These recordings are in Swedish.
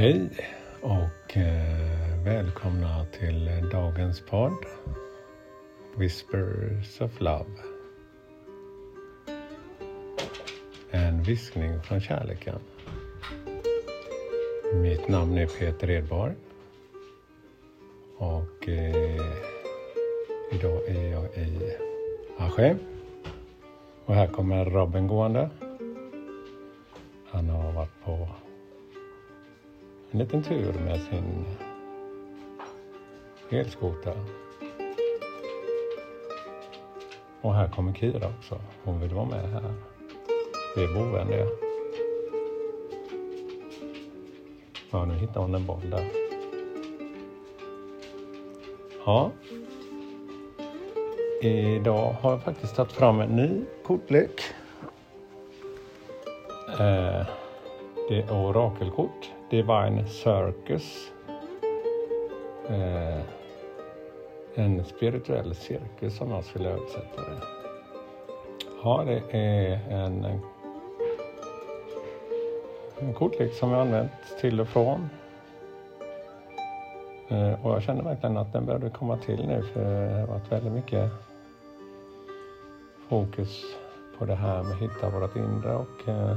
Hej och eh, välkomna till dagens podd Whispers of Love. En viskning från kärleken. Mitt namn är Peter Edborg och eh, idag är jag i Askim och här kommer Robin gående. Han har varit på en liten tur med sin elskoter. Och här kommer Kira också. Hon vill vara med här. Det är boende. Ja, nu hittar hon en boll där. Ja. Idag har jag faktiskt tagit fram en ny kortlek. Eh, det är orakelkort. Divine Circus. Eh, en spirituell cirkus som jag skulle översätta det. Ja, det är en, en kortlek som jag använt till och från. Eh, och jag känner verkligen att den började komma till nu för det har varit väldigt mycket fokus på det här med att hitta vårt inre och eh,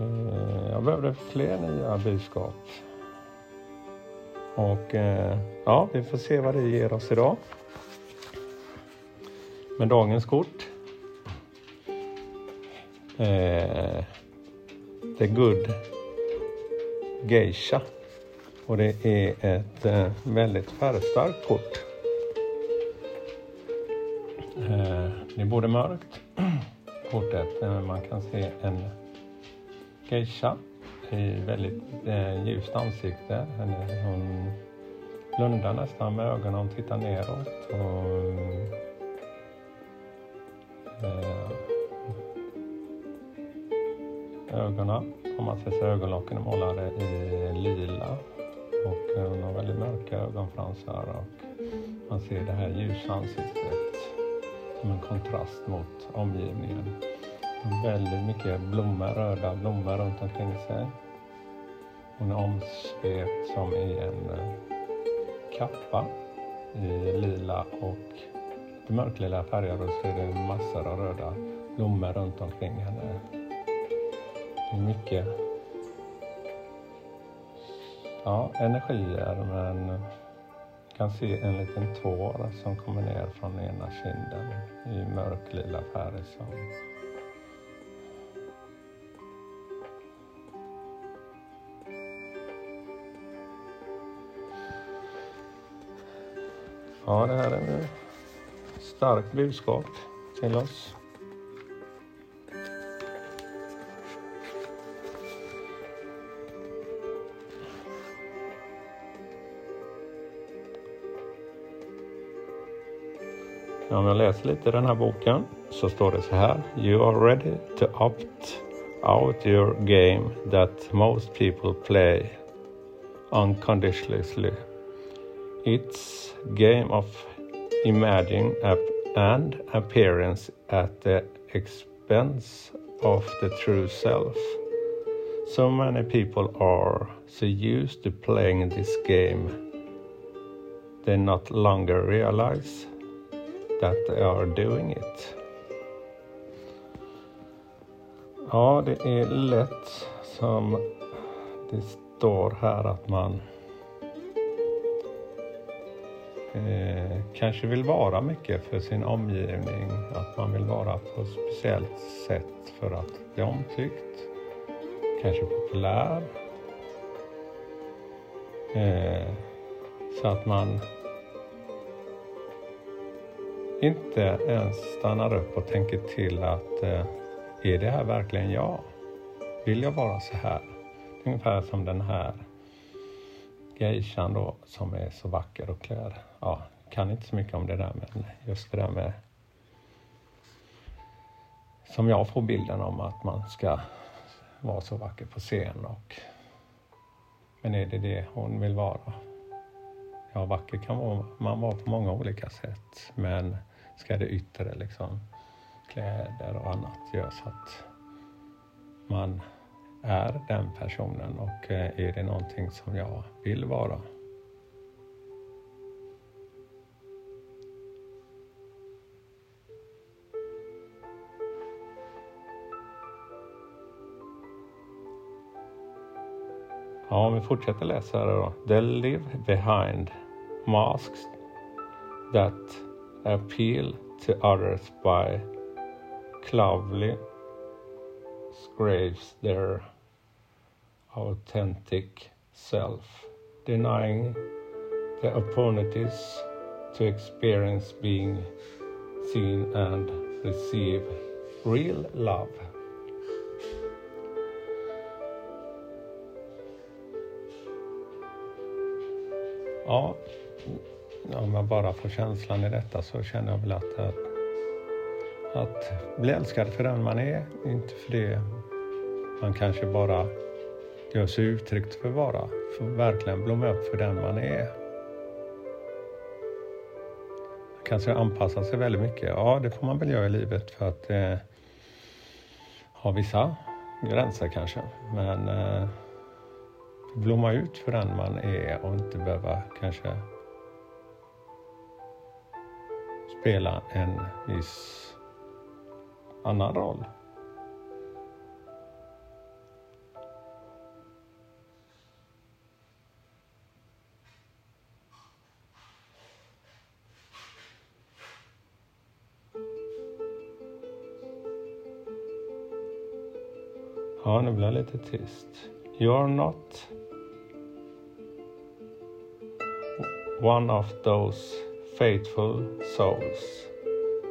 Eh, jag behövde fler nya budskap. Och eh, ja, vi får se vad det ger oss idag. Med dagens kort. Eh, The Good Geisha. Och det är ett eh, väldigt färgstarkt kort. Eh, det är både mörkt kortet, men man kan se en geisha i väldigt eh, ljust ansikte. Hon blundar nästan med ögonen och tittar neråt. Och, eh, ögonen, om man ser ögonlocken är målade i lila och eh, hon har väldigt mörka ögonfransar och man ser det här ljusa ansiktet som en kontrast mot omgivningen väldigt mycket blommor, röda blommor runt omkring sig. Hon är omsvept som i en eh, kappa i lila och lite mörklila färger och så är det massor av röda blommor runt omkring henne. Det är mycket ja, energier men kan se en liten tår som kommer ner från ena kinden i mörklila färg som Ja, det här är ett eh, starkt budskap till oss. Om jag läser lite i den här boken så står det så här. You are ready to opt out your game that most people play unconditionally It's game of imagining and appearance at the expense of the true self. So many people are so used to playing this game they not longer realize that they are doing it. Ja, det är lätt som det står här att man eh, kanske vill vara mycket för sin omgivning. Att man vill vara på ett speciellt sätt för att bli omtyckt. Kanske populär. Eh, så att man inte ens stannar upp och tänker till att eh, är det här verkligen jag? Vill jag vara så här? Ungefär som den här geishan då som är så vacker och klär. Ja, kan inte så mycket om det där men just det där med som jag får bilden om att man ska vara så vacker på scen och men är det det hon vill vara? Ja, vacker kan man vara på många olika sätt men ska det yttre liksom kläder och annat göra så att man är den personen och eh, är det någonting som jag vill vara? Ja, om vi fortsätter läsa här då. They live behind masks that appeal to others by cleverly scrapes their authentic self, denying the opportunities to experience being seen and receive real love. Ja, om jag bara får känslan i detta så känner jag väl att, att, bli älskad för den man är, inte för det man kanske bara gör sig uttryckt för att vara. För verkligen blomma upp för den man är. Man kanske anpassar sig väldigt mycket. Ja, det får man väl göra i livet för att eh, ha vissa gränser kanske. Men eh, blomma ut för den man är och inte behöva kanske spela en viss annan roll. Ja, nu blir jag lite tyst. You're not one of those faithful souls,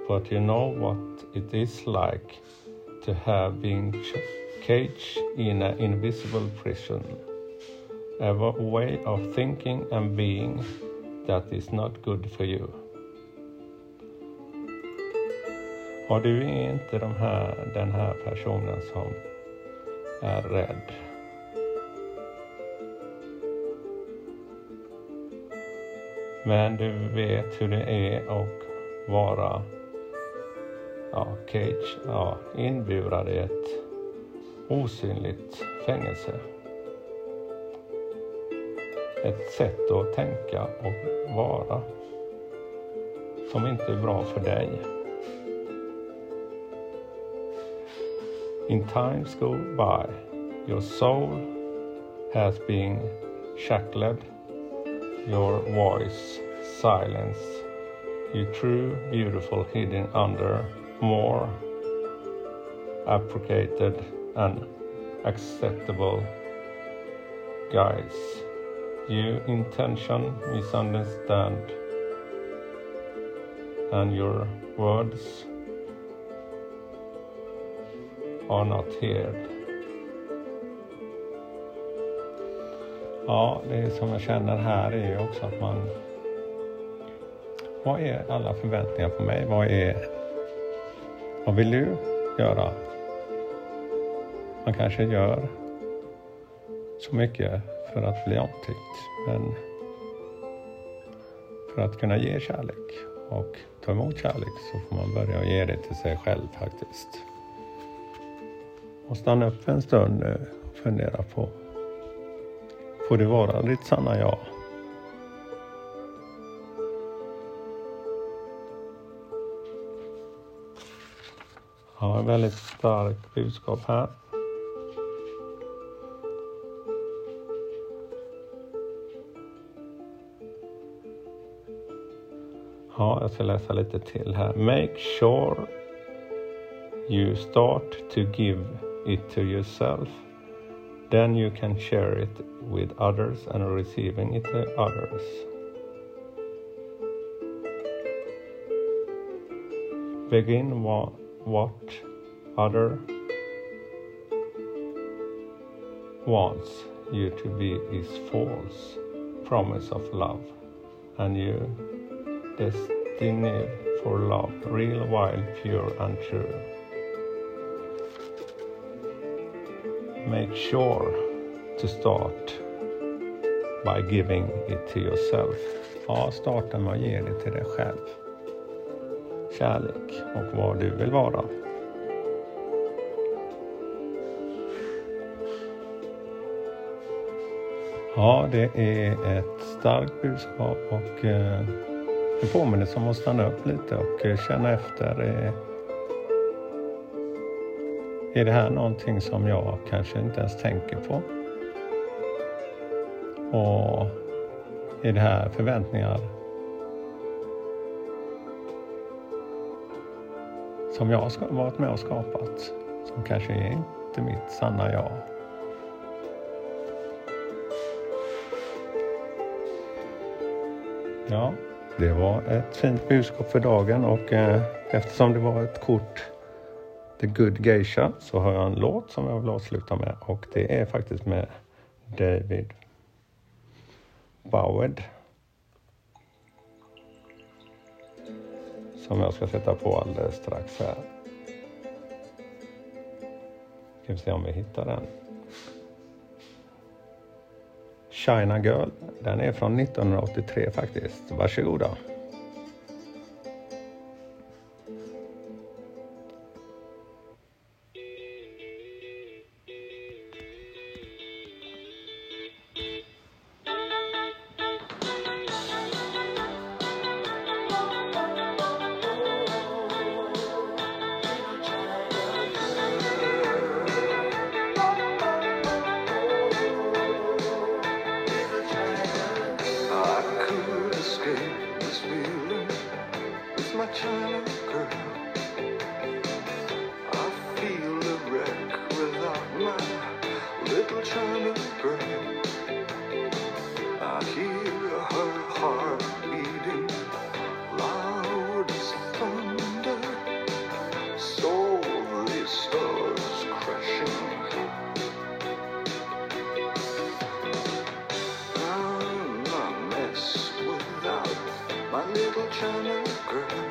but you know what it is like to have been caged in an invisible prison. A way of thinking and being that is not good for you. Och du är inte de här, den här personen som är rädd. Men du vet hur det är att vara ja, cage, ja, inburad i ett osynligt fängelse. Ett sätt att tänka och vara som inte är bra för dig. In times go by, your soul has been shackled your voice, silence, you true, beautiful, hidden under more appropriated and acceptable guise. You intention misunderstand and your words are not heard. Ja, det som jag känner här är ju också att man... Vad är alla förväntningar på mig? Vad är... Vad vill du göra? Man kanske gör så mycket för att bli omtyckt, men för att kunna ge kärlek och ta emot kärlek så får man börja ge det till sig själv faktiskt. Och stanna upp en stund eh, och fundera på får det vara ditt sanna jag. Ja, väldigt starkt budskap här. Ja, jag ska läsa lite till här. Make sure you start to give it to yourself Then you can share it with others and receiving it to others. Begin one what other wants you to be is false promise of love, and you destiny for love, real, wild, pure, and true. make sure to start by giving it to yourself. Ja, starta med att ge det till dig själv. Kärlek och var du vill vara. Ja, det är ett starkt budskap och eh, en påminnelse om att stanna upp lite och eh, känna efter. Eh, är det här någonting som jag kanske inte ens tänker på? Och är det här förväntningar som jag har varit med och skapat som kanske är inte mitt sanna jag? Ja, det var ett fint budskap för dagen och eh, eftersom det var ett kort The Good Geisha så har jag en låt som jag vill avsluta med och det är faktiskt med David Bowed. Som jag ska sätta på alldeles strax här. Ska vi se om vi hittar den. China Girl. Den är från 1983 faktiskt. Varsågoda. My little China girl.